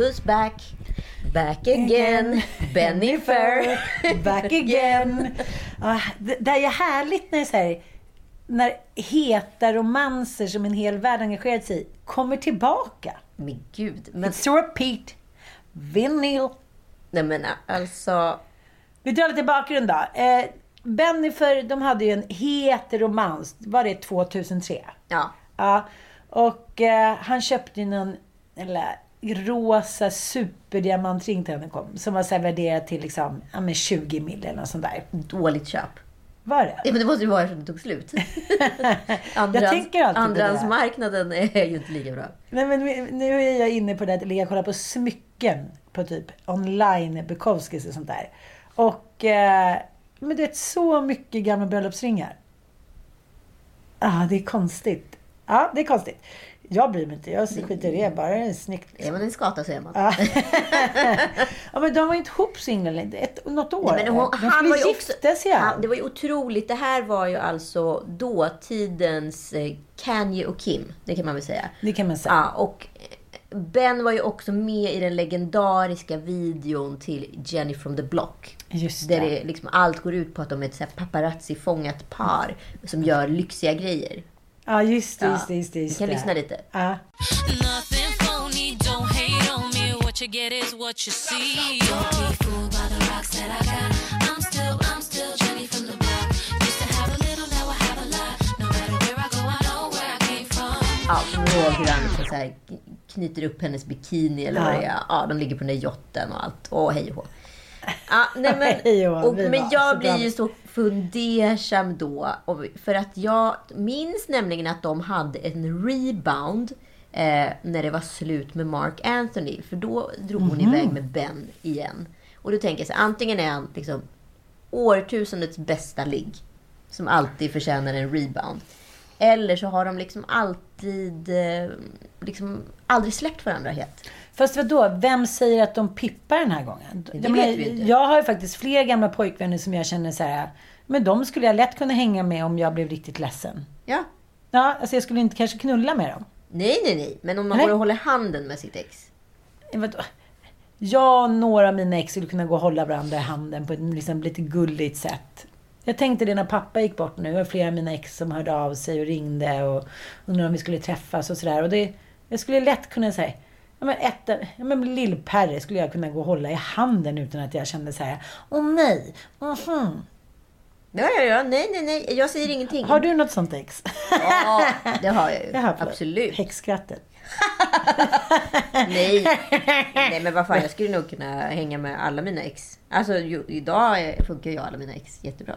Who's back. Back again. Bennifer. Back again. Ah, det, det är härligt när det är så här, när heta romanser som en hel värld engagerat sig i kommer tillbaka. Men gud. Men, It's repeat. Vinyl. nej men alltså. Vi drar lite bakgrund då. Eh, Bennifer, de hade ju en het romans. Var det 2003? Ja. Ja. Och eh, han köpte ju någon eller, rosa superdiamantring till henne kom. Som var så här värderad till liksom, ja, men 20 mil eller något sånt där. Dåligt köp. Var det? Ja, men det måste ju vara eftersom det tog slut. Andrahandsmarknaden är ju inte lika bra. Nej, men nu är jag inne på det att ligga och kolla på smycken på typ online Bukowskis och sånt där. Och eh, men du vet så mycket gamla bröllopsringar. ah, det är konstigt. Ja, det är konstigt. Jag bryr mig inte. Jag skiter i det. Bara det är snyggt. Är man en skata så är man. Ja. men de var inte ihop så himla länge. Ett, något år. Nej, men hon, de han var ju också, sig. han, Det var ju otroligt. Det här var ju alltså dåtidens eh, Kanye och Kim. Det kan man väl säga. Det kan man säga. Ja, och Ben var ju också med i den legendariska videon till Jenny from the Block. Just Där det. det liksom, allt går ut på att de är ett paparazzi-fångat par som gör lyxiga grejer. Ja, just det. Ja. Just det, just det, Vi just kan det. lyssna lite. Ja. Ja, kommer du ihåg hur han så här, knyter upp hennes bikini eller vad det är? Ja, de ligger på den där yachten och allt. Åh, hej och hå. Ja, nej, men, och, vi men jag blir ju så fundersam då. För att jag minns nämligen att de hade en rebound eh, när det var slut med Mark Anthony. För då drog hon Mhm. iväg med Ben igen. Och då tänker jag så antingen är han liksom årtusendets bästa ligg. Som alltid förtjänar en rebound. Eller så har de liksom alltid, eh, liksom aldrig släppt varandra helt. Fast vadå, vem säger att de pippar den här gången? Det Jag vet vi inte. Jag har ju faktiskt fler gamla pojkvänner som jag känner så här, men de skulle jag lätt kunna hänga med om jag blev riktigt ledsen. Ja. Ja, alltså jag skulle inte kanske knulla med dem. Nej, nej, nej. Men om man Nej. går och håller handen med sitt ex. Eh, vadå? Jag och några av mina ex skulle kunna gå och hålla varandra i handen på ett liksom lite gulligt sätt. Jag tänkte det när pappa gick bort nu. Det var flera av mina ex som hörde av sig och ringde och undrade om vi skulle träffas och sådär. Och det, jag skulle lätt kunna säga, ja men, ett, ja men lill-Perre skulle jag kunna gå och hålla i handen utan att jag kände så här, åh nej, mhm. Ja, ja, ja. Nej, nej, nej. Jag säger ingenting. Har du något sånt ex? Ja, det har jag ju. Har. Absolut. Häxskrattet. Nej. nej, men vad fan. Jag skulle nog kunna hänga med alla mina ex. Alltså, idag funkar ju alla mina ex jättebra.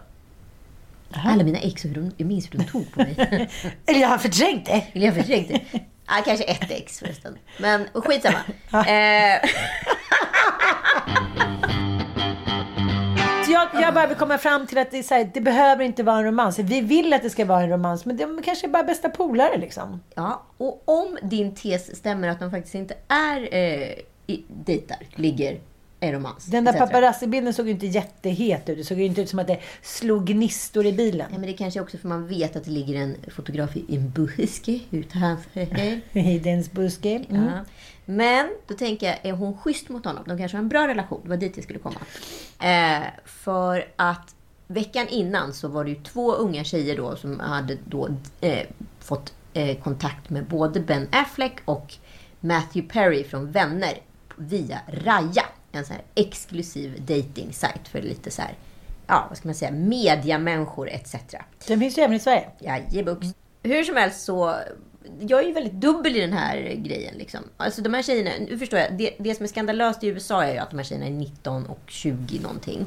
Alla mina ex, och hur de, jag minns hur de tog på mig. Eller jag har förträngt det. Eller jag förträngde. Ja, kanske ett ex förresten. Men skitsamma. Eh, jag, jag bara vill komma fram till att det, här, det behöver inte vara en romans. Vi vill att det ska vara en romans, men de kanske är bara bästa polare liksom. ja, och om din tes stämmer att de faktiskt inte är eh, dejtar, ligger, är romans. Den där paparazzi-bilden såg ju inte jättehet ut. Det såg ju inte ut som att det slog gnistor i Ja, bilen. men det kanske också för man vet att det ligger en fotograf i en buske utanför. Heidens buske. Mm. Ja. Men då tänker jag, är hon schysst mot honom? De kanske har en bra relation. Det var dit jag skulle komma. Eh, för att veckan innan så var det ju två unga tjejer då som hade då eh, fått eh, kontakt med både Ben Affleck och Matthew Perry från Vänner via Raya. En sån här exklusiv dating för lite så här, ja vad ska man säga, mediamänniskor etc. Den finns ju även i Sverige. Jajebux. Hur som helst så, jag är ju väldigt dubbel i den här grejen. Liksom. Alltså de här tjejerna, nu förstår jag, det, det som är skandalöst i USA är ju att de här tjejerna är 19 och 20 någonting.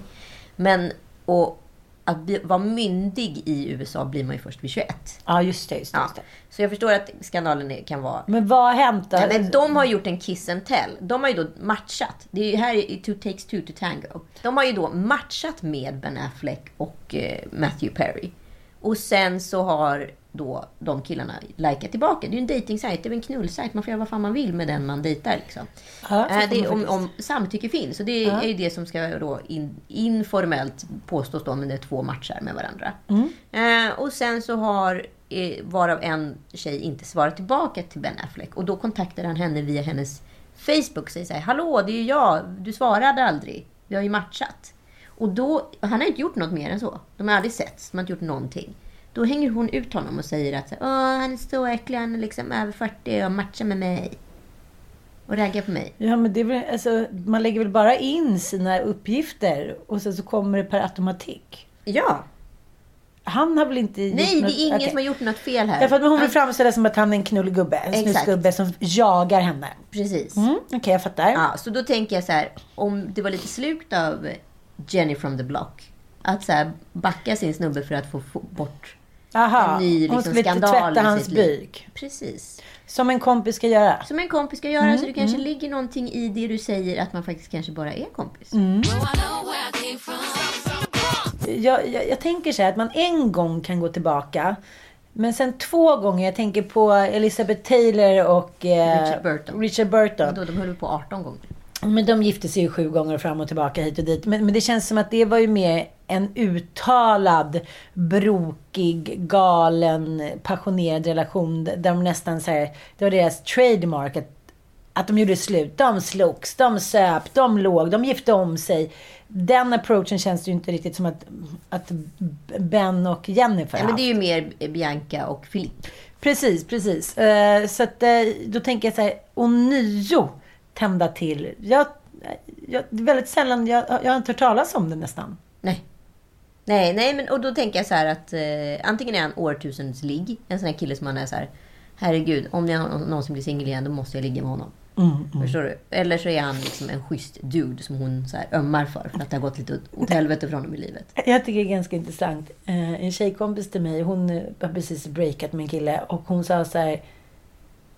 Men, och att vara myndig i USA blir man ju först vid 21. Ja, just det. Just det, Ja. just det. Så jag förstår att skandalen är- kan vara Men vad har hänt då? Ja, men de har gjort en kiss and tell. De har ju då matchat. Det är ju här i Two takes two to tango. De har ju då matchat med Ben Affleck och eh, Matthew Perry. Och sen så har då de killarna likat tillbaka. Det är ju en dating det är en knullsajt. Man får göra vad fan man vill med den man dejtar. Liksom. Ja, får det om, om samtycke finns. Och det är ju det som ska då in, informellt påstås då, men det är två matcher med varandra. Mm. Eh, och sen så har, eh, varav en tjej inte svarat tillbaka till Ben Affleck. Och då kontaktar han henne via hennes Facebook och säger så här, Hallå, det är ju jag. Du svarade aldrig. Vi har ju matchat. Och då, han har inte gjort något mer än så. De har aldrig sett, de har inte gjort någonting. Då hänger hon ut honom och säger att Åh, han är så äcklig, han är liksom över 40 och matchar med mig. Och raggar på mig. Ja, men det är väl, alltså, man lägger väl bara in sina uppgifter och sen så kommer det per automatik. Ja. Han har väl inte Nej, gjort det något... är ingen okej. som har gjort något fel här. Därför att hon vill framställa som att han är en knullgubbe. En Exakt. snusgubbe som jagar henne. Precis. Mm, Okej, jag fattar. Ja, så då tänker jag så här, om det var lite slukt av Jenny from the block. Att så här, backa sin snubbe för att få bort Aha, en ny hon liksom, skulle skandal tvätta hans byk. Precis. Som en kompis ska göra. Som en kompis ska göra. Mm, så det kanske ligger någonting i det du säger att man faktiskt kanske bara är kompis. Mm. Jag, jag, jag tänker så här att man en gång kan gå tillbaka. Men sen två gånger, jag tänker på Elizabeth Taylor och eh, Richard Burton. Richard Burton. Då, de höll på 18 gånger. Men de gifte sig ju sju gånger fram och tillbaka hit och dit. Men, men det känns som att det var ju mer en uttalad, brokig, galen, passionerad relation. Där de nästan så här, det var deras trademark. Att, att de gjorde slut. De slogs, de söp, de låg, de gifte om sig. Den approachen känns det ju inte riktigt som att, att Ben och Jennifer Ja, men det är ju mer Bianca och Philippe. Precis, precis. Eh, så att, eh, då tänker jag så här, ånyo tända till. Jag, jag, väldigt sällan, jag, jag har inte hört talas om det nästan. Nej. Nej, nej, men och då tänker jag så här att eh, antingen är han årtusendets ligg. En sån här kille som man är så här, herregud, om jag nå- någonsin blir singel igen, då måste jag ligga med honom. Förstår du? Eller så är han liksom en schysst dude som hon så här ömmar för, för att det har gått lite åt, helvete för honom i livet. Jag tycker det är ganska intressant. Eh, en tjejkompis till mig, hon har precis breakat med en kille och hon sa så här.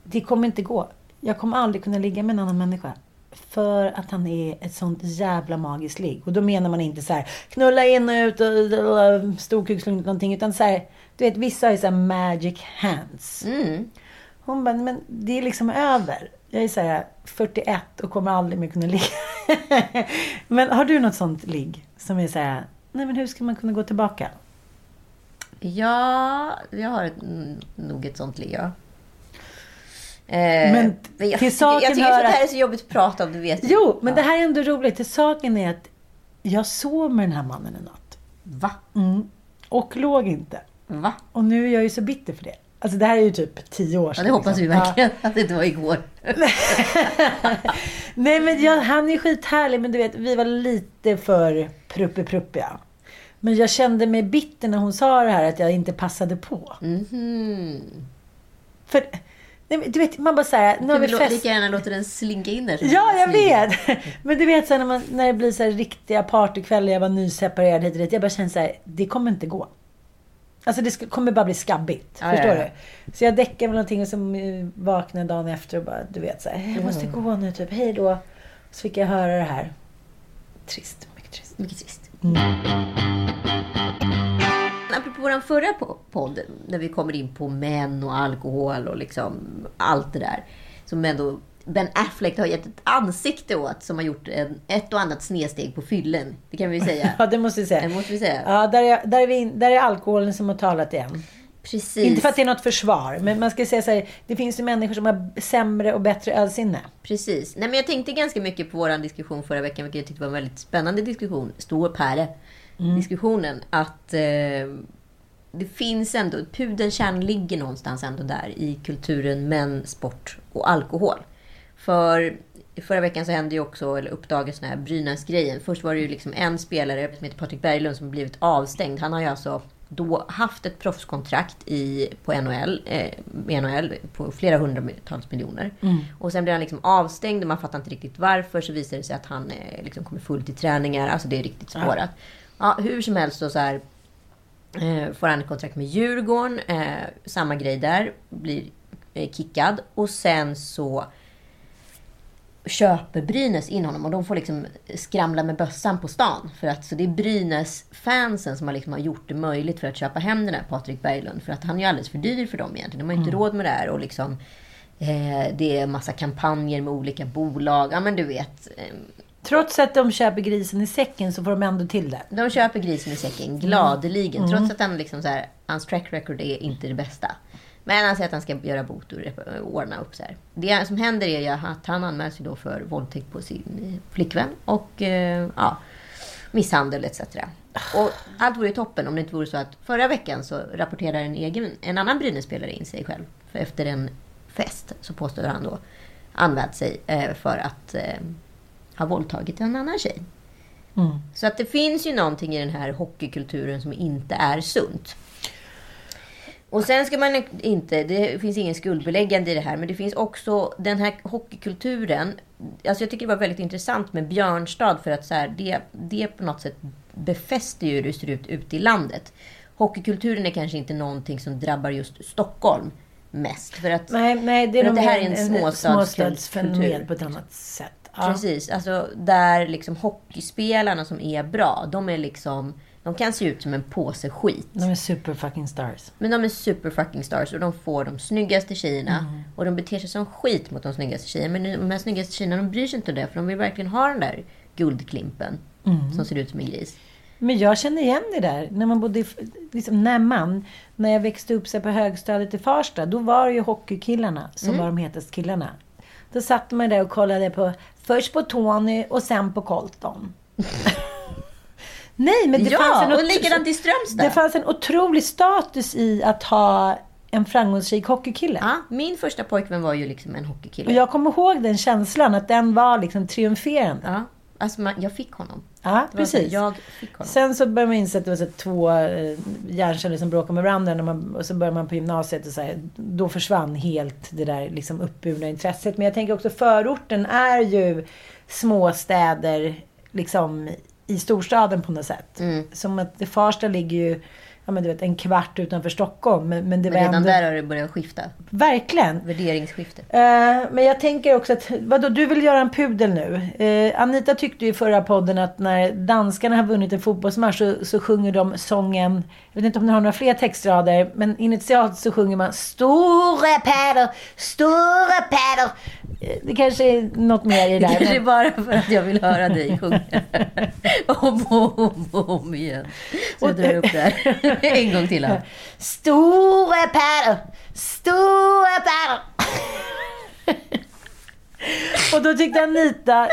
Det kommer inte gå. Jag kommer aldrig kunna ligga med en annan människa. För att han är ett sånt jävla magiskt ligg. Och då menar man inte så här knulla in och ut och, storkukslugnt någonting. Utan så här, du vet vissa har ju så här magic hands. Mm. Hon bara, men det är liksom över. Jag är så här 41 och kommer aldrig mer kunna ligga. men har du något sånt ligg som är så här, nej men hur ska man kunna gå tillbaka? Ja, jag har ett, mm, nog ett sånt ligg, ja. Eh, Men jag, till saken jag tycker hör att det här är så jobbigt att prata om, du vet. Jo, men ja. det här är ändå roligt. Till saken är att jag sov med den här mannen en natt. Va? Mm. Och låg inte. Va? Och nu är jag ju så bitter för det. Alltså det här är ju typ tio år Ja, sedan. det hoppas vi liksom. verkligen att det inte var igår. Nej men jag, han är skithärlig men du vet, vi var lite för pruppe-pruppiga. Men jag kände mig bitter när hon sa det här att jag inte passade på. Mhm. För, nej, du vet, man bara såhär, nu har vi fest. lika gärna låta den slinka in där. Ja, jag vet! Men du vet så här, när, man, när det blir så riktiga partykvällar, jag var nyseparerad hit och dit. Jag bara känner så här, det kommer inte gå. Alltså det kommer bara bli skabbigt. Ja, förstår ja, ja. du? Så jag däckade väl någonting och så eh, vaknade dagen efter och bara, du vet så här, jag måste gå nu typ, hej då. Så fick jag höra det här. Trist, mycket trist. Mycket trist. Apropå vår förra po- podd, när vi kommer in på män och alkohol och liksom allt det där. Som ändå Ben Affleck har gett ett ansikte åt som har gjort en, ett och annat snedsteg på fyllen. Det kan vi säga. Ja, det måste vi säga. Det måste vi säga. Ja, där är, där, är vi, in- där är alkoholen som har talat igen. Precis. Inte för att det är något försvar, men man ska säga så här, det finns ju människor som har sämre och bättre ölsinne. Precis. Nej, men jag tänkte ganska mycket på vår diskussion förra veckan, vilket jag tyckte var en väldigt spännande diskussion. Stor pärle. Diskussionen. Att eh, det finns ändå, pudelns kärn ligger någonstans ändå där i kulturen män, sport och alkohol. För förra veckan så hände ju också, eller uppdagades den här Brynäs-grejen. Först var det ju liksom en spelare som heter Patrik Berglund som blivit avstängd. Han har ju alltså då haft ett proffskontrakt i, på NHL, eh, med NHL på flera hundratals miljoner. Och sen blev han liksom avstängd och man fattar inte riktigt varför. Så visade det sig att han eh, liksom kommer fullt i träningar. Alltså det är riktigt spårat. Ja, hur som helst så, så här, eh, får han ett kontrakt med Djurgården. Eh, samma grej där. Blir eh, kickad. Och sen så köper Brynäs in honom och de får liksom skramla med bössan på stan. För att, så det är Brynäs-fansen som har, liksom har gjort det möjligt för att köpa hem den här Patrik Berglund. För att han är ju alldeles för dyr för dem egentligen. De har inte råd med det här. Och liksom, eh, det är massa kampanjer med olika bolag. Ja men du vet. Eh, Trots att de köper grisen i säcken så får de ändå till det. de köper grisen i säcken gladeligen. Trots att han liksom så här, hans track record är inte det bästa. Men han säger att han ska göra bot och ordna upp så här. Det som händer är ju att han anmäls ju då för våldtäkt på sin eh, flickvän och eh, ja, misshandel etc. Och allt vore toppen om det inte vore så att förra veckan så rapporterade en, egen, en annan Brynäs-spelare in sig själv. För efter en fest så påstod han då anmält sig eh, för att eh, ha våldtagit en annan tjej. Så att det finns ju någonting i den här hockeykulturen som inte är sunt. Och sen ska man inte, det finns ingen skuldbeläggande i det här, men det finns också den här hockeykulturen. Alltså jag tycker det var väldigt intressant med Björnstad för att så här, det, det på något sätt befäster ju hur det ser ut ute i landet. Hockeykulturen är kanske inte någonting som drabbar just Stockholm mest. För att, Nej, nej det är För att det här är en småstadskultur. småstadsfenomen på ett annat sätt. Ja. Precis, alltså där liksom hockeyspelarna som är bra, de är liksom, de kan se ut som en påse skit. De är super fucking stars. Men de är super fucking stars och de får de snyggaste tjejerna. Mm. Och de beter sig som skit mot de snyggaste tjejerna. Men de här snyggaste tjejerna, de bryr sig inte om det. För de vill verkligen ha den där guldklimpen. Mm. Som ser ut som en gris. Men jag känner igen det där. När man bodde i, liksom, när man, när jag växte upp sig på högstadiet i Farsta, då var det ju hockeykillarna som Mm. var de hetaste killarna. Då satt man där och kollade på, först på Tony och sen på Colton. Nej, men det ja, fanns en och likadant i Strömstad. Det fanns en otrolig status i att ha en framgångsrik hockeykille. Ja, min första pojkvän var ju liksom en Och hockeykille. jag kommer ihåg den känslan, att den var liksom triumferande. Ja, alltså man, jag fick honom. Ja, precis. Jag fick honom. Sen så började man inse att det var så två eh, hjärnceller som bråkade med varandra. När man, och så började man på gymnasiet och så här, då försvann helt det där liksom uppburna intresset. Men jag tänker också förorten är ju småstäder liksom i storstaden på något sätt. Mm. Som att det Farsta ligger ju ja, men du vet, en kvart utanför Stockholm. Men, men det Men redan ändå... där har det börjat skifta. Verkligen. Värderingsskifte. Eh, men jag tänker också att, vadå, du vill göra en pudel nu. Eh, Anita tyckte ju i förra podden att när danskarna har vunnit en fotbollsmatch så, så sjunger de sången, jag vet inte om ni har några fler textrader, men initialt så sjunger man Store Päder, Store Päder. Eh, Det kanske är något mer i det där. Kanske men- bara för att jag vill höra dig sjunga. om och om, om igen. Så jag drar upp det här. en gång till. Här. Store Päder, Store Päder. Och då tyckte Anita,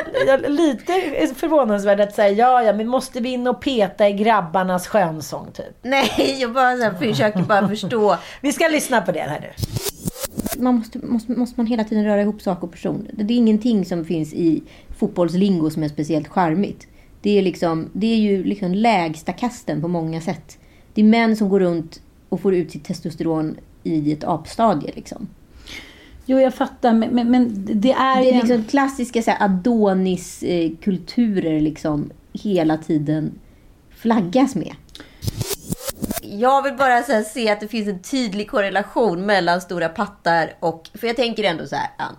lite förvånansvärt att säga ja, ja, men måste vi in och peta i grabbarnas skönsång typ? Nej, jag bara så här, försöker bara förstå. Vi ska lyssna på det här nu. Man måste, måste, måste man hela tiden röra ihop sak och person. Det är ingenting som finns i fotbollslingo som är speciellt charmigt. Det är, liksom, det är ju liksom lägsta kasten på många sätt. Det är män som går runt och får ut sitt testosteron i ett apstadie. Liksom. Jo, jag fattar, men, men, men det är Det är liksom klassiska så Adonis-kulturer liksom hela tiden flaggas med. Jag vill bara så här, se att det finns en tydlig korrelation mellan stora pattar och... För jag tänker ändå så här, Ann.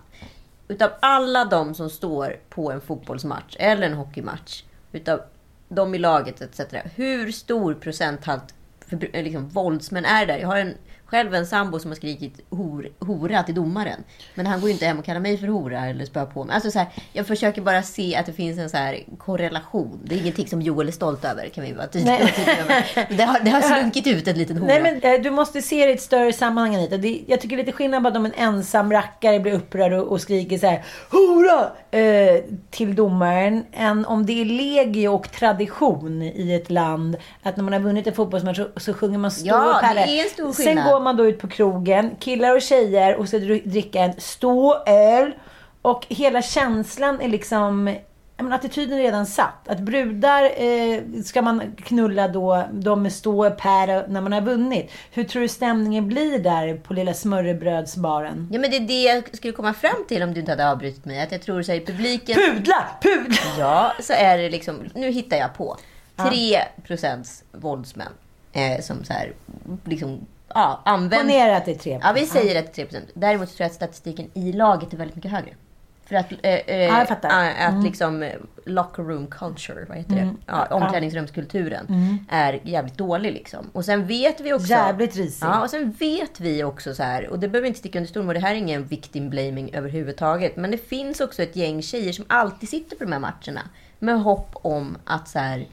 Utav alla de som står på en fotbollsmatch eller en hockeymatch, utav de i laget etc. Hur stor procenthalt för, eh, liksom, våldsmän är där? Jag har en själv en sambo som har skrikit hor, hora till domaren. Men han går ju inte hem och kallar mig för hora eller spör på mig. Alltså så här, jag försöker bara se att det finns en så här korrelation. Det är ingenting som Joel är stolt över, kan vi vara tydliga med. Det har, det har slunkit ut ett litet hora. Nej, men eh, du måste se det i ett större sammanhang Anita. Det, jag tycker det är lite skillnad på att om en ensam rackare blir upprörd och, och skriker så här Hora! Eh, till domaren. Än om det är legio och tradition i ett land. Att när man har vunnit en fotbollsmatch så, så sjunger man stå Ja, och det är en stor Sen skillnad. Går man då ut på krogen, killar och tjejer, och dr- dricka en stå öl. Och hela känslan är liksom menar, attityden är redan satt. Att brudar eh, ska man knulla då, de med stå per när man har vunnit. Hur tror du stämningen blir där på lilla smörrebrödsbaren? Ja, men det är det jag skulle komma fram till om du inte hade avbrutit mig. Att jag tror så här i publiken... Pudla! Pudla! Ja, så är det liksom... Nu hittar jag på. 3 procents våldsmän. Eh, som så här, liksom, ja, använder... Ponera att det är tre. Ja, vi säger att det är 3 procent. Däremot tror jag att statistiken i laget är väldigt mycket högre. För att, eh, eh, Ja, jag fattar. ja, Mm. att liksom eh, locker room culture, vad heter det? Ja, omklädningsrumskulturen Mm. är jävligt dålig liksom. Och sen vet vi också... Jävligt risig. Ja, och sen vet vi också så här, och det behöver vi inte sticka under stol med, det här är ingen victim blaming överhuvudtaget. Men det finns också ett gäng tjejer som alltid sitter på de här matcherna med hopp om att så här,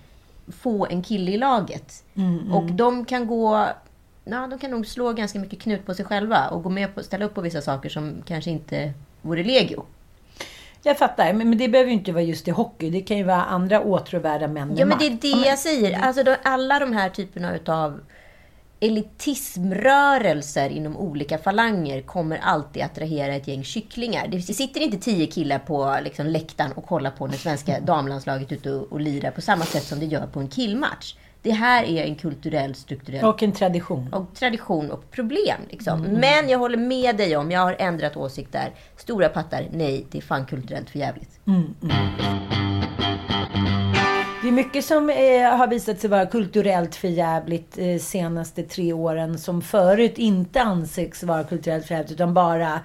få en kille i laget. Och de kan gå... Ja, de kan nog slå ganska mycket knut på sig själva och gå med på ställa upp på vissa saker som kanske inte vore legio. Jag fattar, men, det behöver ju inte vara just i hockey. Det kan ju vara andra åtråvärda män Ja, men det är det Ja, men- jag säger. Alltså, då, alla de här typerna utav elitismrörelser inom olika falanger kommer alltid attrahera ett gäng kycklingar. Det sitter inte tio killar på liksom, läktaren och kollar på när svenska damlandslaget ute och, och lirar på samma sätt som det gör på en killmatch. Det här är en kulturell, strukturell Och en tradition. och tradition och problem. Liksom. Men jag håller med dig om, jag har ändrat åsikt där. Stora pattar, nej, det är fan kulturellt för jävligt. Det är mycket som eh, har visat sig vara kulturellt förjävligt eh, senaste tre åren som förut inte anses vara kulturellt förjävligt utan bara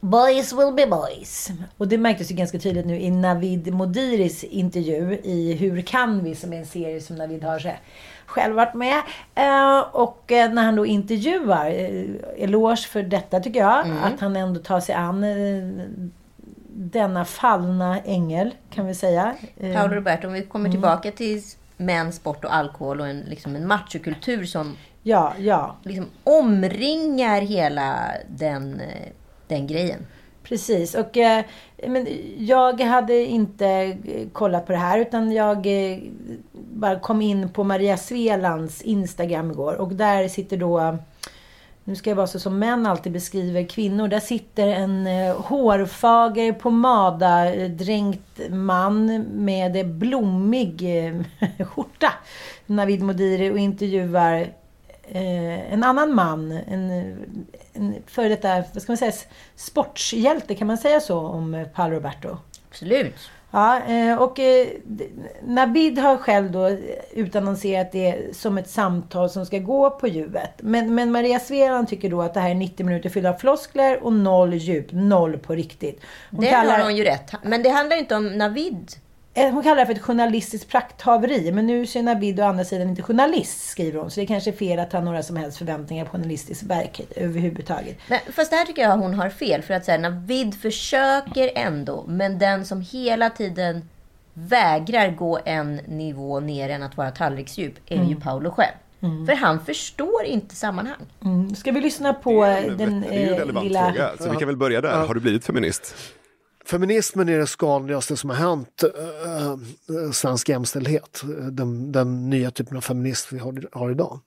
Boys will be boys. Och det märktes ju ganska tydligt nu i Navid Modiris intervju i Hur kan vi? Som är en serie som Navid har själv varit med. Eh, och eh, när han då intervjuar, eh, eloge för detta tycker jag, att han ändå tar sig an denna fallna ängel kan vi säga. Paolo Roberto, om vi kommer tillbaka till män, sport och alkohol och en, liksom en machokultur som Ja, ja. liksom omringar hela den, den grejen. Precis. Och, eh, men jag hade inte eh, kollat på det här utan jag eh, bara kom in på Maria Svelands Instagram igår och där sitter då nu ska jag vara så som män alltid beskriver kvinnor. Där sitter en eh, hårfager, pomada-dränkt man med blommig eh, skjorta. Navid Modiri och intervjuar eh, en annan man. En, en före detta, vad ska man säga, sportshjälte. Kan man säga så om eh, Paolo Roberto? Absolut. Ja, eh, och Navid har själv då utannonserat det som ett samtal som ska gå på djupet. Men, men Maria Sveland tycker då att det här är 90 minuter fyllda av floskler och noll djup, noll på riktigt. Hon, Det kallar, har hon ju rätt. Men det handlar inte om Navid. Eh, hon kallar det för ett journalistiskt prakthaveri. Men nu är Navid å andra sidan inte journalist, skriver hon. Så det kanske är fel att ha några som helst förväntningar på journalistiskt verk överhuvudtaget. Men, fast där tycker jag hon har fel. För att säga, Navid försöker ändå. Men den som hela tiden vägrar gå en nivå ner än att vara tallriksdjup är ju Paolo själv. För han förstår inte sammanhang. Mm. Ska vi lyssna på Det är den det är ju en eh, relevant lilla... fråga, så vi kan väl börja där. Har du blivit feminist? Feminismen är det skadligaste som har hänt eh, eh, svensk jämställdhet. Den, den nya typen av feminism vi har, har idag.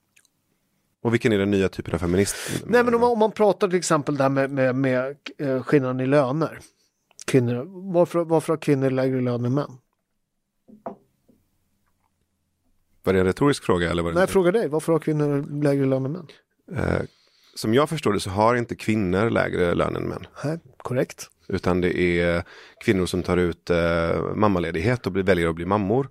Och vilken är den nya typen av feminist? Nej men om man, om man pratar till exempel där med, med, med eh, skillnaden i löner. Kvinnor, varför, varför har kvinnor lägre lön än män? Var det en retorisk fråga? Eller var det Nej, jag frågar dig, varför har kvinnor lägre lön än män? Eh, som jag förstår det så har inte kvinnor lägre lön än män. Nej, korrekt. Utan det är kvinnor som tar ut eh, mammaledighet och blir, väljer att bli mammor.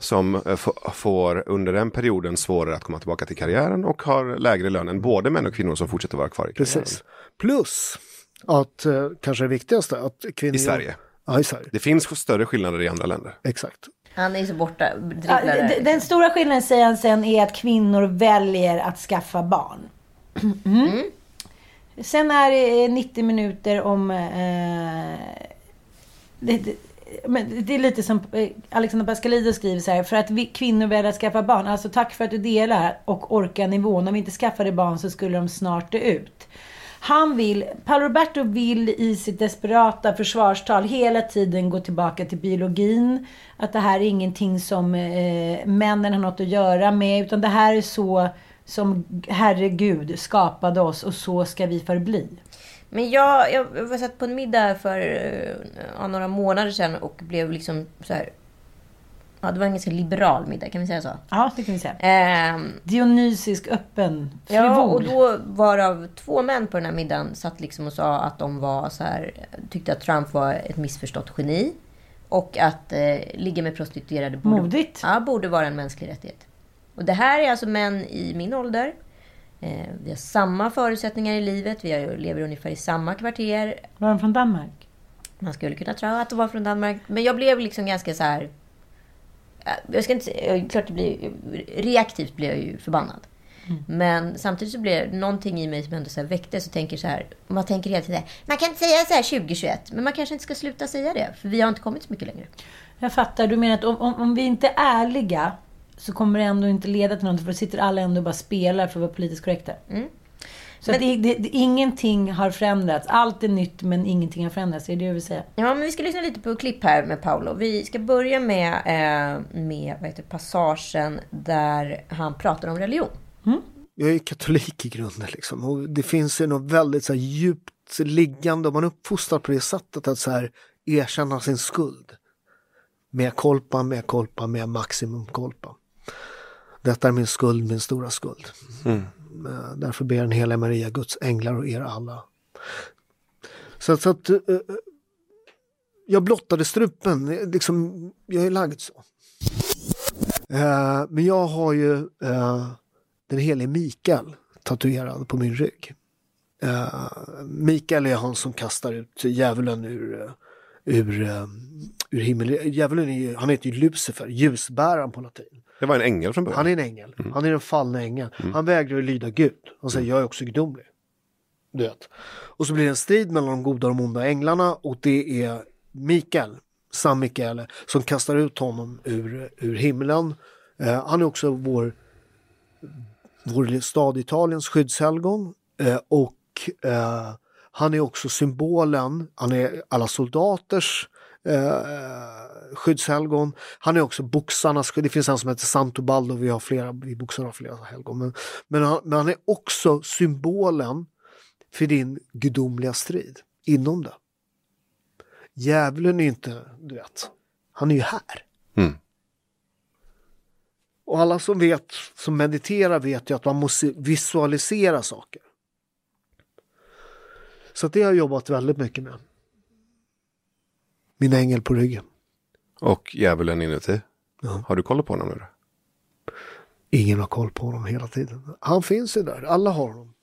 Som eh, får under den perioden svårare att komma tillbaka till karriären och har lägre lön än både män och kvinnor som fortsätter vara kvar i karriären. Precis. Plus att, eh, kanske det viktigaste, att kvinnor... I Sverige. Ja, i Sverige. Det finns större skillnader i andra länder. Exakt. Han är så borta, Ja, den stora skillnaden säger han sen är att kvinnor väljer att skaffa barn. Sen är det eh, 90 minuter om... Eh, det, det, men det är lite som eh, Alexander Pascalidou skriver så här. För att vi kvinnor väljer att skaffa barn. Alltså tack för att du delar och orkar nivån. Om vi inte skaffade barn så skulle de snart dö ut. Han vill, Paolo Roberto vill i sitt desperata försvarstal hela tiden gå tillbaka till biologin. Att det här är ingenting som eh, männen har något att göra med. Utan det här är så som Herre Gud skapade oss och så ska vi förbli. Men jag, jag var satt på en middag för eh, ja, några månader sedan och blev liksom så här... Ja, det var en ganska liberal middag, kan vi säga så? Ja, det kan vi säga. Ehm, Dionysisk, öppen, Ja, och frivol. då var av två män på den här middagen satt liksom och sa att de var så här, tyckte att Trump var ett missförstått geni. Och att eh, ligga med prostituerade borde, Modigt. Ja, borde vara en mänsklig rättighet. Och det här är alltså män i min ålder. Eh, vi har samma förutsättningar i livet. Vi lever ungefär i samma kvarter. Var de från Danmark? Man skulle kunna tro att de var från Danmark. Men jag blev liksom ganska så här... eh, Jag ska inte. Klart det blir... Reaktivt blev jag ju förbannad. Men samtidigt så blev det någonting i mig som ändå så här väcktes och tänker så här. Man tänker hela tiden Man kan inte säga så här 2021. Men man kanske inte ska sluta säga det. För vi har inte kommit så mycket längre. Jag fattar. Du menar att om, om, om vi inte är ärliga så kommer det ändå inte leda till något. För då sitter alla ändå och bara spelar för att vara politiskt korrekta. Mm. Så att det, det, det, ingenting har förändrats. Allt är nytt men ingenting har förändrats. Det är det jag vill säga. Ja, men vi ska lyssna lite på klipp här med Paolo. Vi ska börja med, eh, med vad heter, det, passagen där han pratar om religion. Jag är katolik i grunden liksom. Och det finns ju något väldigt så här, djupt liggande, om man är uppfostrad på det sättet att så här, erkänna sin skuld. Mea culpa, mea culpa, mea maximum culpa. Detta är min skuld, min stora skuld. Eh, Därför ber den heliga Maria, Guds änglar och er alla. Så, så att eh, eh, jag blottade strupen, liksom, jag är lagd så. Men jag har ju den helige Mikael tatuerad på min rygg. Mikael är han som kastar ut djävulen ur, ur, uh, ur himmel. Djävulen är ju, han heter ju Lucifer, ljusbäraren på latin. Det var en ängel från början. Han är en ängel. Han är den fallna ängeln. Han vägrar att lyda Gud. Han säger jag är också gudomlig. Du vet. Och så blir det en strid mellan de goda och de onda änglarna och det är Mikael, San Mikael, som kastar ut honom ur, ur himlen. Eh, han är också vår, vår stad Italiens skyddshelgon eh, och eh, han är också symbolen, han är alla soldaters eh, skyddshelgon. Han är också boxarnas, det finns en som heter Santobaldo, vi har flera, vi boxare har flera helgon. Men, men, han, men han är också symbolen för din gudomliga strid inom det. Djävulen är inte, du vet, han är ju här. Mm. Och alla som vet, som mediterar vet ju att man måste visualisera saker. Så det har jag jobbat väldigt mycket med. Min ängel på ryggen. Och djävulen inuti. Ja. Har du koll på honom nu då? Ingen har koll på honom hela tiden. Han finns ju där, alla har honom.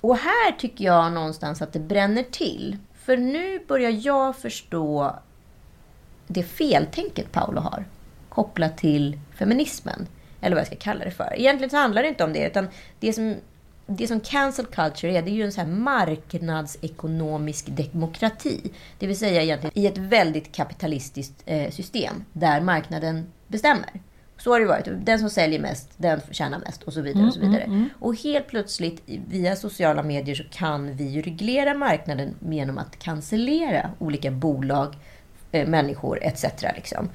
Och här tycker jag någonstans att det bränner till. För nu börjar jag förstå det feltänket Paolo har. Kopplat till feminismen. Eller vad jag ska kalla det för. Egentligen så handlar det inte om det. Utan det som, det som cancel culture är, det är ju en så här marknadsekonomisk demokrati. Det vill säga egentligen i ett väldigt kapitalistiskt eh, system. Där marknaden bestämmer. Så har det varit. Den som säljer mest, den tjänar mest och så vidare. och så vidare. Och helt plötsligt via sociala medier så kan vi reglera marknaden genom att cancellera olika bolag, eh, människor etc. Liksom.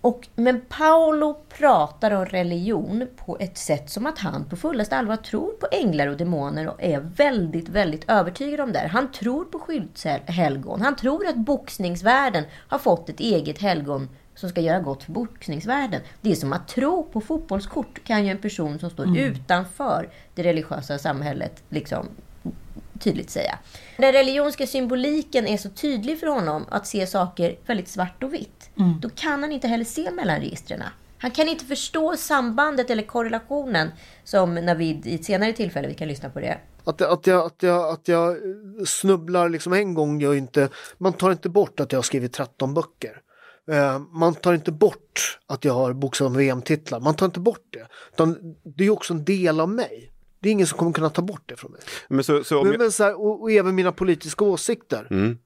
Och, men Paolo pratar om religion på ett sätt som att han på fullaste allvar tror på änglar och demoner och är väldigt, väldigt övertygad om det. Han tror på skyddshelgon. Han tror att boxningsvärlden har fått ett eget helgon som ska göra gott för boxningsvärlden. Det är som att tro på fotbollskort kan ju en person som står utanför det religiösa samhället liksom tydligt säga. Den religionska symboliken är så tydlig för honom att se saker väldigt svart och vitt. Då kan han inte heller se mellan registren. Han kan inte förstå sambandet eller korrelationen som Navid i ett senare tillfälle, vi kan lyssna på det, Att, att, jag, att, jag, att jag snubblar liksom en gång gör inte, man tar inte bort att jag har skrivit 13 böcker. Eh, man tar inte bort att jag har boxat om VM-titlar, man tar inte bort det. Utan det är också en del av mig. Det är ingen som kommer kunna ta bort det från mig. Men så, så Men, jag, men så här, och, och även mina politiska åsikter. Mm.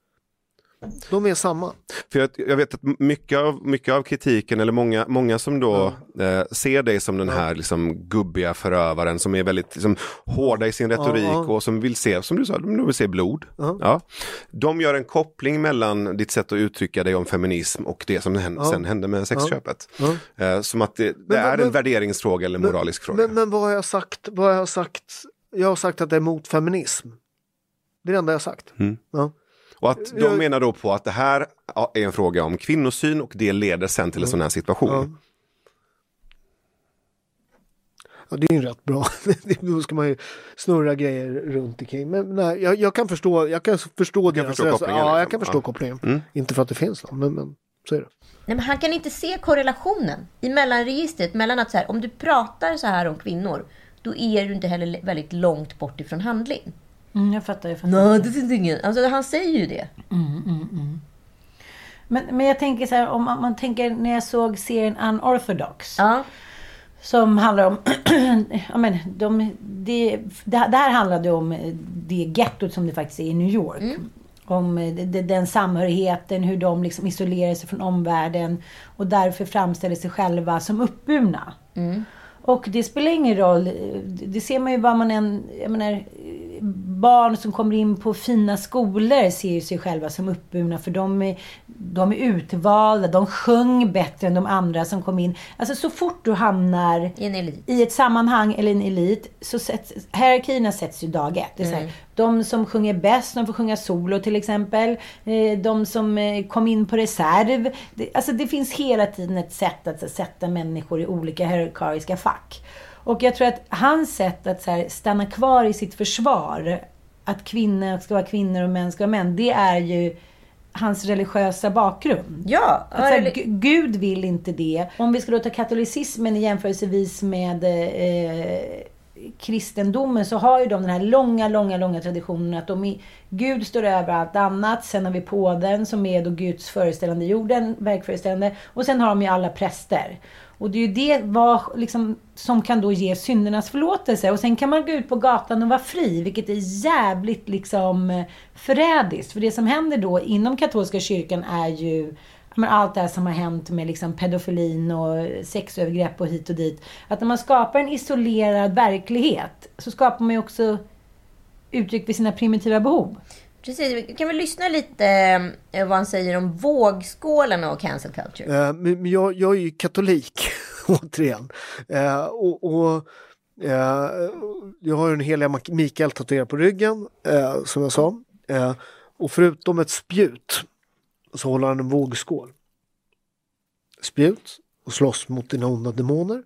De är samma. För jag, jag vet att mycket av, mycket av kritiken, eller många, många som då eh, ser dig som den här liksom, gubbiga förövaren som är väldigt liksom, hårda i sin retorik ja. och som vill se, som du sa, de vill se blod. Ja. Ja. De gör en koppling mellan ditt sätt att uttrycka dig om feminism och det som Ja. sen hände med sexköpet. Eh, som att det, det Men- är men- en värderingsfråga eller moralisk fråga. Men, men vad har jag sagt? Vad har jag sagt? Jag har sagt att det är mot feminism. Det är det enda jag har sagt. Mm. Ja. Och att de Jag- menar då på att det här är en fråga om kvinnosyn och det leder sen till en sån här situation. Ja. Ja, det är ju rätt bra. Då ska man ju snurra grejer runt omkring. Men nej, jag, jag kan förstå, jag kan förstå deras förstå kopplingen, Ja, jag liksom. kan förstå Ja. kopplingen. Mm. Inte för att det finns någon, men, men så är det. Nej, men han kan inte se korrelationen i mellanregistret mellan att så här, om du pratar så här om kvinnor, då är du inte heller väldigt långt bort ifrån handling. Mm, jag fattar. Jag fattar. Nej, det finns ingen. Alltså, han säger ju det. Men, men jag tänker så här, om man, man tänker när jag såg serien Unorthodox. Ja. Som handlar om, ja men de, det, det, här handlade om det gettot som det faktiskt är i New York. Om eh, de- de- den samhörigheten, hur de liksom isolerar sig från omvärlden och därför framställer sig själva som uppburna. Och det spelar ingen roll, det ser man ju vad man än, jag menar, barn som kommer in på fina skolor ser ju sig själva som uppburna för de är, de är utvalda, de sjöng bättre än de andra som kom in. Alltså så fort du hamnar I i ett sammanhang eller en elit så sätts hierarkierna sätts ju dag ett. Det är så här, De som sjunger bäst, de får sjunga solo till exempel. Eh, De som eh, kom in på reserv. Alltså det finns hela tiden ett sätt att sätta människor i olika hierarkiska fack. Och jag tror att hans sätt att så stanna kvar i sitt försvar, att kvinnor ska vara kvinnor och män ska vara män, det är ju hans religiösa bakgrund. Ja. Att här, Gu- Gud vill inte det. Om vi ska då ta katolicismen i jämförelsevis med eh, kristendomen så har ju de den här långa, långa, långa traditionen att de är, Gud står över allt annat. Sen har vi påven som är då Guds föreställande jorden, verkföreställande. Och sen har de ju alla präster. Och det är ju det var, liksom, som kan då ge syndernas förlåtelse. Och sen kan man gå ut på gatan och vara fri, vilket är jävligt liksom förrädiskt. För det som händer då inom katolska kyrkan är ju men allt det här som har hänt med liksom pedofilin och sexövergrepp och hit och dit. Att när man skapar en isolerad verklighet så skapar man ju också uttryck för sina primitiva behov. Precis. Vi kan väl lyssna lite eh, vad han säger om vågskålen och cancel culture. Eh, Men jag, jag är ju katolik, återigen. Eh, och, och, eh, jag har ju en heliga Mikael tatuerad på ryggen, eh, som jag sa. Eh, och förutom ett spjut så håller han en vågskål. Spjut och slåss mot dina onda demoner.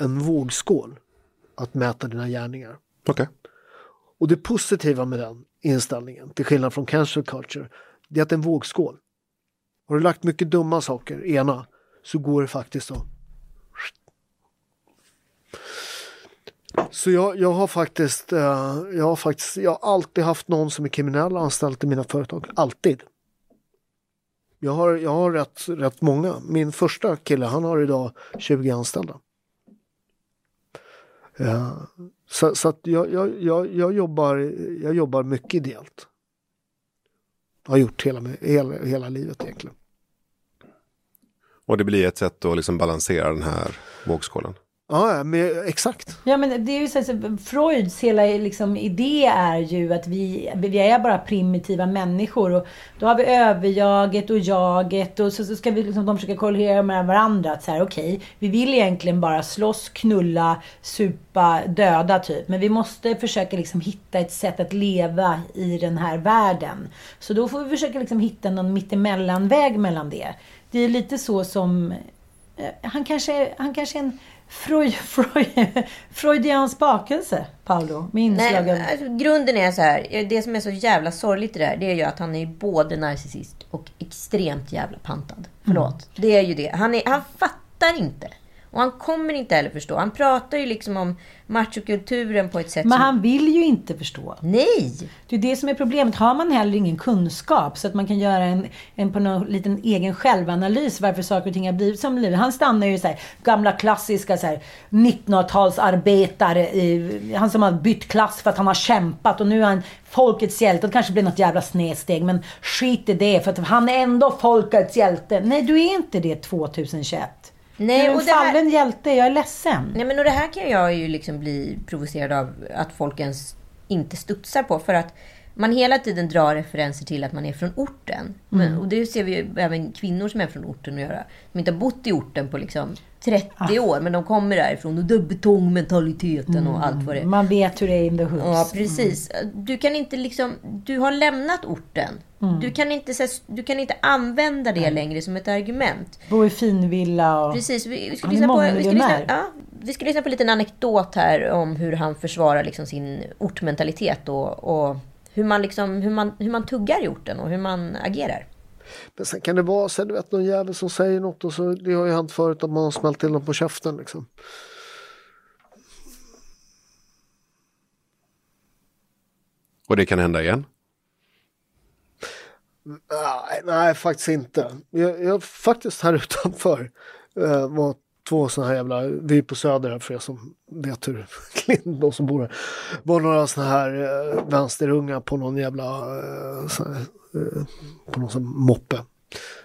En vågskål att mäta dina gärningar. Okej. Och det positiva med den inställningen, till skillnad från cancel culture, det är att det är en vågskål. Har du lagt mycket dumma saker i ena så går det faktiskt att... Så jag, jag har faktiskt, eh, jag har faktiskt, jag har alltid haft någon som är kriminell anställd i mina företag. Alltid. Jag har, jag har rätt, rätt många. Min första kille, han har idag 20 anställda. Ja, så så att jag, jag, jag, jag, jobbar, jag jobbar mycket ideellt. Har gjort hela, hela, hela livet egentligen. Och det blir ett sätt att liksom balansera den här vågskålen. Ja, men exakt. Ja, men det är ju så att Freuds hela liksom, idé är ju att vi, vi är bara primitiva människor. Och då har vi överjaget och jaget och så, så ska vi liksom, de försöka korrelera med varandra. Att så här, okej, vi vill egentligen bara slåss, knulla, supa, döda typ. Men vi måste försöka liksom hitta ett sätt att leva i den här världen. Så då får vi försöka liksom hitta någon mittemellanväg mellan det. Det är lite så som eh, han kanske, han kanske är en Freud, Freud, Freudians bakelse, Paolo. Med inslag Nej, alltså, grunden är så här. Det som är så jävla sorgligt i det här, det är ju att han är både narcissist och extremt jävla pantad. Förlåt. Det är ju det. Han, är, han fattar inte. Och han kommer inte heller förstå. Han pratar ju liksom om machokulturen på ett sätt Men som... han vill ju inte förstå. Nej! Det är det som är problemet. Har man heller ingen kunskap så att man kan göra en, en på någon liten egen självanalys varför saker och ting har blivit som blivit. Han stannar ju så här, gamla klassiska så här, 1900-talsarbetare. i- Han som har bytt klass för att han har kämpat och nu är han folkets hjälte. Det kanske blir något jävla snedsteg men skit i det för att han är ändå folkets hjälte. Nej, du är inte det 2021. Nej, är en och det här- fallen hjälte. Jag är ledsen. Nej men och det här kan jag ju liksom bli provocerad av att folk ens inte studsar på. För att man hela tiden drar referenser till att man är från orten. Men, och det ser vi ju även kvinnor som är från orten att göra. Som inte har bott i orten på liksom 30 år. Men de kommer därifrån. Och det är betongmentaliteten och allt vad det är. Man vet hur det är in the hoods. Ja, precis. Du kan inte liksom... Du har lämnat orten. Du, kan inte, du kan inte använda det längre som ett argument. Bo i finvilla och... Precis. Vi, vi, ska lyssna på, vi, ska lyssna, ja, vi ska lyssna på en liten anekdot här om hur han försvarar liksom sin ortmentalitet och, och hur, man liksom, hur, man, hur man tuggar i orten och hur man agerar. Men sen kan det vara så du vet någon jävel som säger något och så det har ju hänt förut att man har smält till dem på käften liksom. Och det kan hända igen. Nej, nej faktiskt inte. Jag, jag faktiskt här utanför eh, var två sådana här jävla, vi är på Söder här för er som vet hur, de som bor här. var några sådana här eh, vänsterunga på någon jävla, eh, här, eh, på någon sån moppe.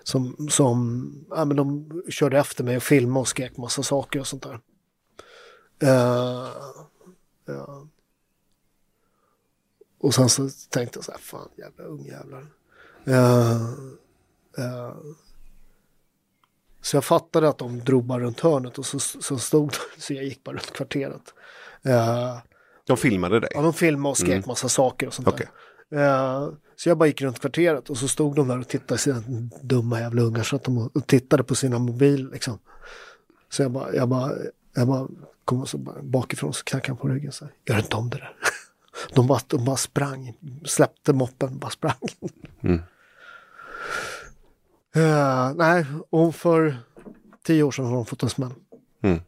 Som, som ja, men de körde efter mig och filmade och skrek massa saker och sånt där. Uh, ja. Och sen så tänkte jag så här, fan jävla ungjävlar. Uh, eh, uh, eh, så jag fattade att de drog bara runt hörnet och så, så stod så jag gick bara runt kvarteret. Eh, De filmade dig. ja, de filmade och skrek massa saker och sånt Okej. där. Eh, så jag bara gick runt kvarteret och så stod de där och tittade sina dumma jävla ungar så att de och tittade på sina mobiler liksom. Så jag bara, jag bara, jag bara kom och så bara, bakifrån så knackade han på ryggen så här, gör inte om det där. De bara, de bara sprang, släppte moppen, bara sprang. Eh, nej, och för tio år sedan har de fått en smäll. Mm.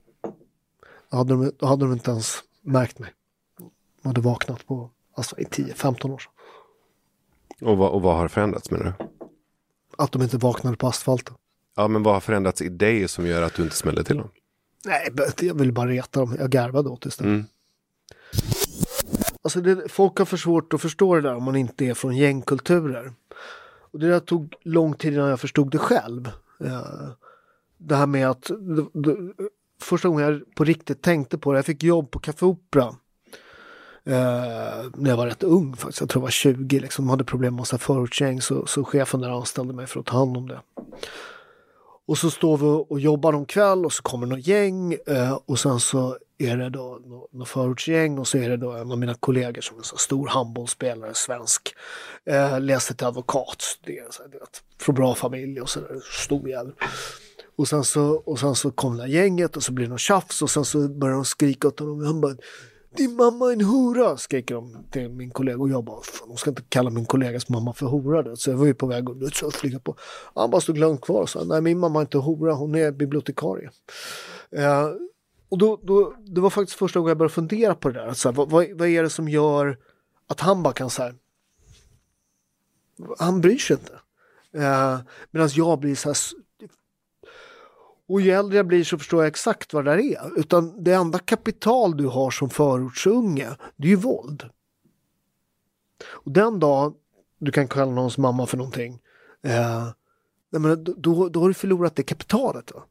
Då hade, de, då hade de inte ens märkt mig. De hade vaknat på, alltså i 10-15 år sedan. Och vad, och vad har förändrats menar du? Att de inte vaknade på asfalten. Ja, men vad har förändrats i dig som gör att du inte smällde till dem? Nej, jag ville bara reta dem. Jag garvade åt det. Mm. Alltså det, folk har för svårt att förstå det där om man inte är från gängkulturer. Och det där tog lång tid innan jag förstod det själv. Eh, Det här med att det, det, första gången jag på riktigt tänkte på det, jag fick jobb på Café Opera. Eh, när jag var rätt ung faktiskt, jag tror jag var 20 liksom, hade problem med massa förortsgäng så, så chefen där anställde mig för att ta hand om det. Och så står vi och jobbar någon kväll och så kommer något gäng eh, och sen så är det då något förortsgäng och så är det då en av mina kollegor som är en så stor handbollsspelare, svensk. Eh, läser till advokat, studerar, så här, vet, från bra familj och sådär, stor jävel. Och sen, så, och sen så kom det här gänget och så blir det något tjafs och sen så börjar de skrika åt honom. Han bara din mamma är en hora, skriker de till min kollega. Och jag bara, fan, de ska inte kalla min kollegas mamma för hora. då." Så jag var ju på väg att flyga på. Han bara stod lugnt kvar och sa, nej min mamma är inte hora, hon är bibliotekarie. Eh, och då, då, det var faktiskt första gången jag började fundera på det där. Så här, vad, vad, vad är det som gör att han bara kan så här, han bryr sig inte. Eh, Medan jag blir så här, och ju äldre jag blir så förstår jag exakt vad det där är. Utan det enda kapital du har som förortsunge, det är ju våld. Och den dag du kan kalla någons mamma för någonting, eh, nej men då, då, då har du förlorat det kapitalet. Va?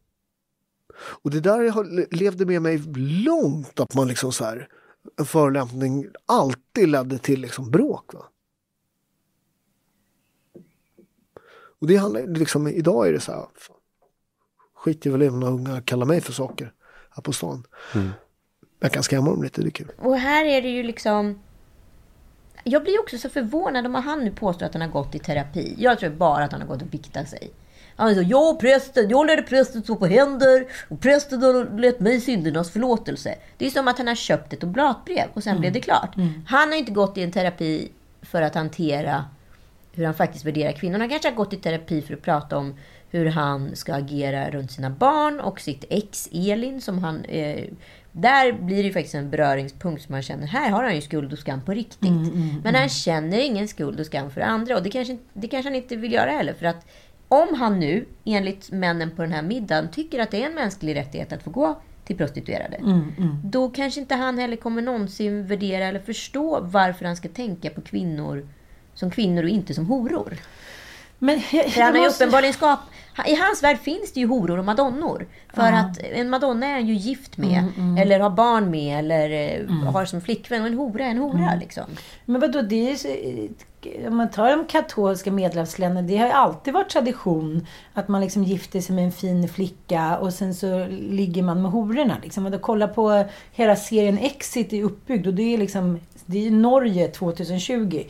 Och det där har, levde med mig långt, att man liksom så här, en förolämpning alltid ledde till liksom bråk. Va? Och det handlar liksom, idag är det så här, fan, skit i väl i vad några unga kallar mig för saker här på stan. Jag kan skrämma dem lite, det är kul. Och här är det ju liksom... Jag blir också så förvånad om han nu påstår att han har gått i terapi. Jag tror bara att han har gått och biktat sig. Han sa, jag och prästen, jag lärde prästen stå på händer och prästen har lät mig syndernas förlåtelse. Det är som att han har köpt ett oblatbrev och sen blev det klart. Han har inte gått i en terapi för att hantera hur han faktiskt värderar kvinnor. Han kanske har gått i terapi för att prata om hur han ska agera runt sina barn och sitt ex Elin som han... Eh, där blir det ju faktiskt en beröringspunkt som man känner, här har han ju skuld och skam på riktigt. Men han känner ingen skuld och skam för andra och det kanske, det kanske han inte vill göra heller. För att om han nu, enligt männen på den här middagen, tycker att det är en mänsklig rättighet att få gå till prostituerade. Då kanske inte han heller kommer någonsin värdera eller förstå varför han ska tänka på kvinnor som kvinnor och inte som horor. Men jag, han har måste- uppenbarligen skap... I hans värld finns det ju horor och madonnor. För att en madonna är han ju gift med. Mm, Eller har barn med. Eller eh, har som flickvän. Och en hora är en hora Mm. liksom. Men vadå, det är så, om man tar de katolska medelhavsländerna, det har ju alltid varit tradition att man liksom gifter sig med en fin flicka och sen så ligger man med hororna. Liksom. Kolla på hela serien Exit är uppbyggd och det är liksom, det är Norge 2020.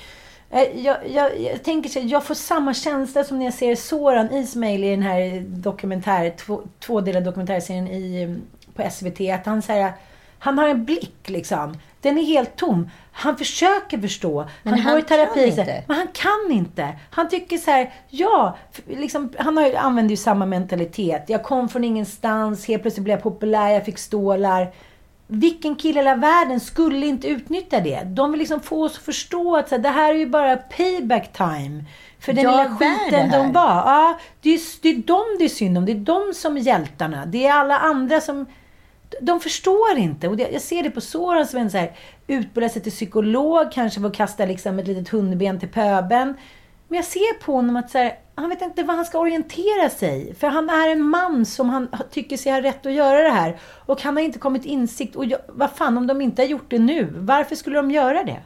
Eh, Jag, jag, jag tänker så jag får samma känsla som när jag ser Soran Ismail i den här dokumentär, två, tvådelade dokumentärserien i, på SVT. Att han säger han har en blick liksom. Den är helt tom. Han försöker förstå. Men han, han går i terapi. kan så här, inte. Men han kan inte. Han tycker så här, ja. Liksom, han har, använder ju samma mentalitet. Jag kom från ingenstans. Helt plötsligt blev jag populär. Jag fick stålar. Vilken kille i hela världen skulle inte utnyttja det? De vill liksom få oss att förstå att så här, det här är ju bara payback time. För den Jag lilla skiten de var. Ja, det, är, det är dem det är synd om. Det är de som är hjältarna. Det är alla andra som... De förstår inte. Och det, jag ser det på Soran som en så här, utbildar sig till psykolog, kanske att kasta liksom ett litet hundben till pöben. Men jag ser på honom att så här, han vet inte vad han ska orientera sig. För han är en man som han tycker sig ha rätt att göra det här. Och han har inte kommit insikt. Och jag, vad fan, om de inte har gjort det nu, varför skulle de göra det?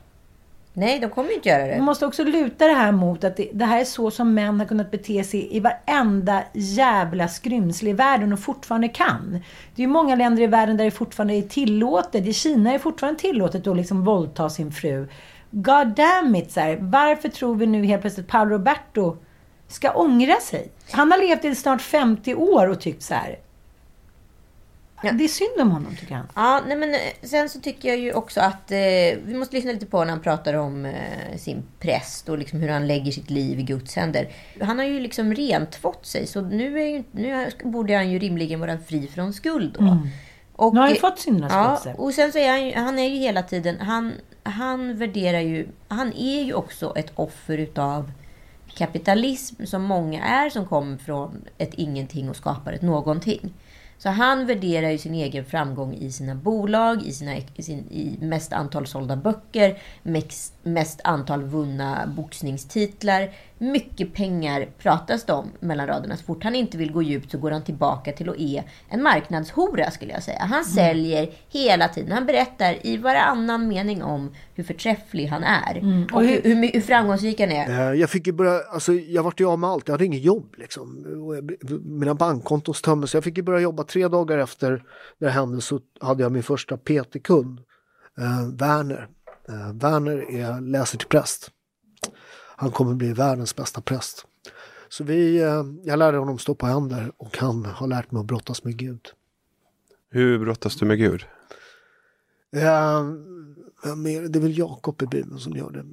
Nej, de kommer inte göra det. Man måste också luta det här mot att det, det här är så som män har kunnat bete sig i varenda jävla skrymsle i världen och fortfarande kan. Det är ju många länder i världen där det fortfarande är tillåtet. I Kina är det fortfarande tillåtet att liksom våldta sin fru. God damn it, så här, varför tror vi nu helt plötsligt Paolo Roberto ska ångra sig? Han har levt i snart 50 år och tyckt så här. Ja. Det är synd om honom, tycker han. Ja, nej men eh, sen så tycker jag ju också att eh, vi måste lyssna lite på när han pratar om eh, sin präst och liksom hur han lägger sitt liv i Guds händer. Han har ju liksom rentvått sig, så nu, är ju, nu borde han ju rimligen vara fri från skuld då. Och, Nu har han ju fått syndaskapelse. Ja, och sen så är han ju, han är ju hela tiden, han, han värderar ju, han är ju också ett offer utav kapitalism som många är som kommer från ett ingenting och skapar ett någonting. Så han värderar ju sin egen framgång i sina bolag, i, sina, i, sin, i mest antal sålda böcker, mest, mest antal vunna boxningstitlar. Mycket pengar pratas det om mellan raderna. Så fort han inte vill gå djupt så går han tillbaka till att är en marknadshora skulle jag säga. Han säljer hela tiden. Han berättar i varannan mening om hur förträfflig han är. Och hur, hur, hur framgångsrik han är. Eh, Jag fick ju börja, alltså jag vart ju av med allt, jag hade inget jobb liksom. Mina bankkonton tömdes, så jag fick ju börja jobba tre dagar efter det hände så hade jag min första PT-kund, eh, Werner. Eh, Werner är, läser till präst. Han kommer bli världens bästa präst. Så vi, eh, jag lärde honom stå på händer och han har lärt mig att brottas med Gud. Hur brottas du med Gud? Eh, det är väl Jakob i Bibeln som gör det.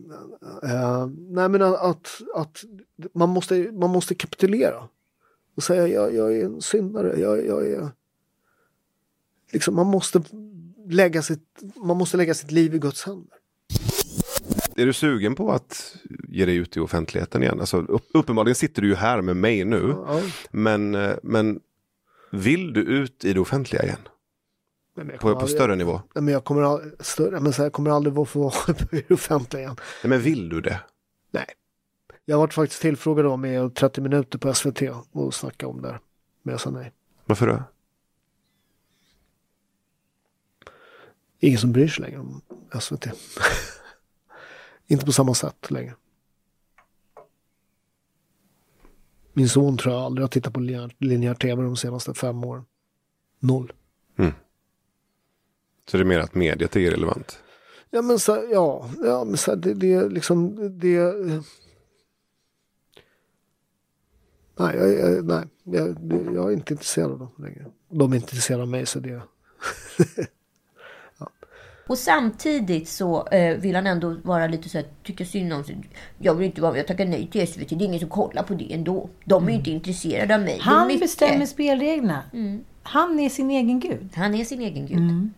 Eh, nej men att, att man, måste, man måste kapitulera. Och säga jag, jag är en syndare. Jag, jag är... Liksom, man, måste lägga sitt, man måste lägga sitt liv i Guds händer. Är du sugen på att ge dig ut i offentligheten igen? Alltså, upp, uppenbarligen sitter du ju här med mig nu. Ja. Men, eh, men vill du ut i det offentliga igen? Nej, På, kommer på aldrig- större nivå? Nej, men jag kommer, al- större, men så här, jag kommer aldrig få vara i det offentliga igen. Nej, men vill du det? Nej. Jag varit faktiskt tillfrågad om med 30 minuter på SVT och snacka om det. här. Men jag sa nej. Varför då? Ingen som bryr sig längre om SVT. Inte på samma sätt längre. Min son tror jag aldrig har tittat på linjär, linjär tv de senaste fem åren. Noll. Så det är mer att mediet är irrelevant? Ja men så, ja, ja men så, det, det är liksom det. Nej, jag, jag, nej jag, jag är inte intresserad av dem längre. De är inte intresserade av mig så det. Och samtidigt så eh, vill han ändå vara lite så här, tycka synd om sig. Jag vill inte vara med, jag tackar nej till SVT. Det är ingen som kollar på det ändå. De är ju inte intresserade av mig. Han bestämmer spelreglerna. Han är sin egen gud. Han är sin egen gud.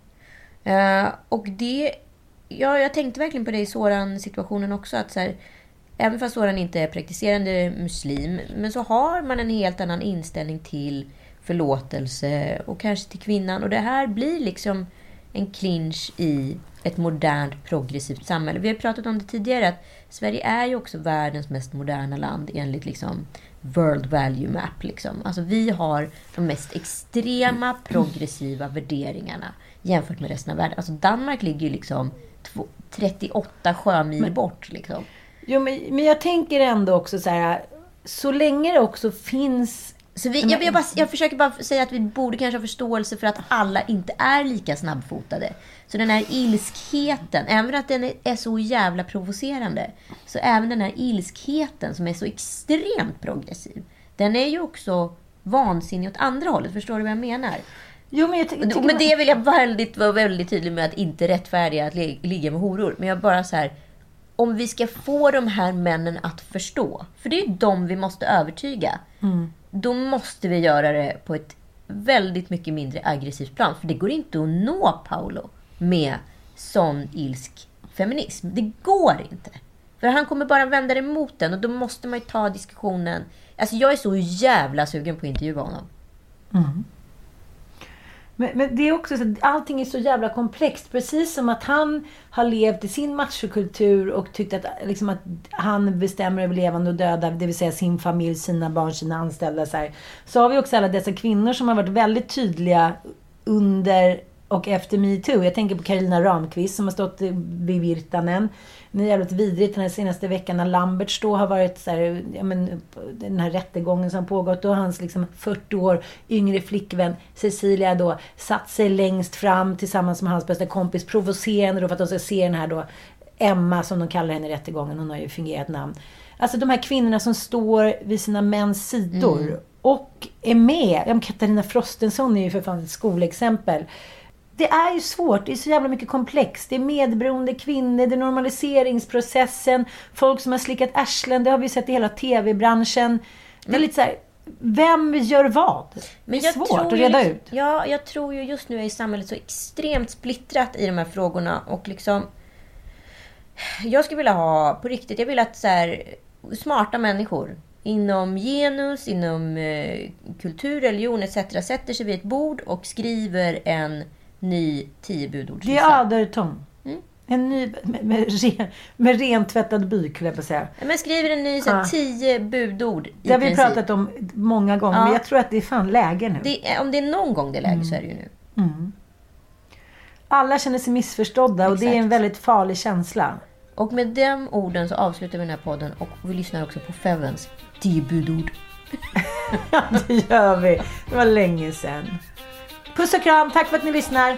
Eh, och det... Ja, jag tänkte verkligen på det i Soran-situationen också. Att så här, även fast Soran inte är praktiserande muslim, men så har man en helt annan inställning till förlåtelse och kanske till kvinnan. Och det här blir liksom en clinch i ett modernt progressivt samhälle. Vi har pratat om det tidigare att Sverige är ju också världens mest moderna land enligt liksom World Value Map. Liksom. Alltså vi har de mest extrema progressiva värderingarna jämfört med resten av världen. Alltså Danmark ligger ju liksom två- 38 sjömil bort. Liksom. Jo, men, men jag tänker ändå också så här. Så länge det också finns... Så vi, jag, jag, bara, jag försöker bara säga att vi borde kanske ha förståelse för att alla inte är lika snabbfotade. Så den här ilskheten, även att den är, så jävla provocerande, så även den här ilskheten som är så extremt progressiv, den är ju också vansinnig åt andra hållet. Förstår du vad jag menar? Jo, men jag, med man- det vill jag väldigt, vara väldigt tydlig med att inte rättfärdiga att li- ligga med horor. Men jag bara så här, om vi ska få de här männen att förstå, för det är ju de vi måste övertyga, då måste vi göra det på ett väldigt mycket mindre aggressivt plan. För det går inte att nå Paolo med sån ilsk feminism. Det går inte. För han kommer bara vända det mot den och då måste man ju ta diskussionen. Alltså jag är så jävla sugen på att intervjua honom. Mm. Men, men det är också så att allting är så jävla komplext. Precis som att han har levt i sin machokultur och tyckt att, liksom, att han bestämmer över levande och döda. Det vill säga sin familj, sina barn, sina anställda. Så, här. så har vi också alla dessa kvinnor som har varit väldigt tydliga under och efter metoo. Jag tänker på Karina Ramqvist som har stått vid Virtanen. Det är jävligt vidrigt den här senaste veckan när Lamberts då har varit så här, ja, men, den här rättegången som pågått. Då har hans liksom 40 år yngre flickvän Cecilia då satt sig längst fram tillsammans med hans bästa kompis. Provocerande då för att de ska se den här då Emma som de kallar henne i rättegången. Hon har ju fingerat namn. Alltså de här kvinnorna som står vid sina mäns sidor. Och är med. Katarina Frostenson är ju för fan ett skolexempel. Det är ju svårt. Det är så jävla mycket komplext. Det är medberoende kvinnor, det är normaliseringsprocessen, folk som har slickat arslen. Det har vi sett i hela TV-branschen. Det är lite så här, vem gör vad? det är svårt att reda liksom- ut. Ja, jag tror ju just nu är samhället så extremt splittrat i de här frågorna. Och liksom... Jag skulle vilja ha, på riktigt, jag vill att så här, smarta människor inom genus, inom eh, kultur, religion etc. sätter sig vid ett bord och skriver en ny tio Det är budordslista. Aderton. Mm. En ny, med, med, ren, med rentvättad byk, jag på att säga. Men skriver en ny så här, Ja. tio budord i Det har vi pratat om många gånger, Ja. men jag tror att det är fan läge nu. Det är, om det är någon gång det är läge så är det ju nu. Alla känner sig missförstådda och det är en Exakt. väldigt farlig känsla. Och med de orden så avslutar vi den här podden och vi lyssnar också på Fevens tio budord. Ja, det gör vi. Det var länge sedan. Puss och kram, tack för att ni lyssnar.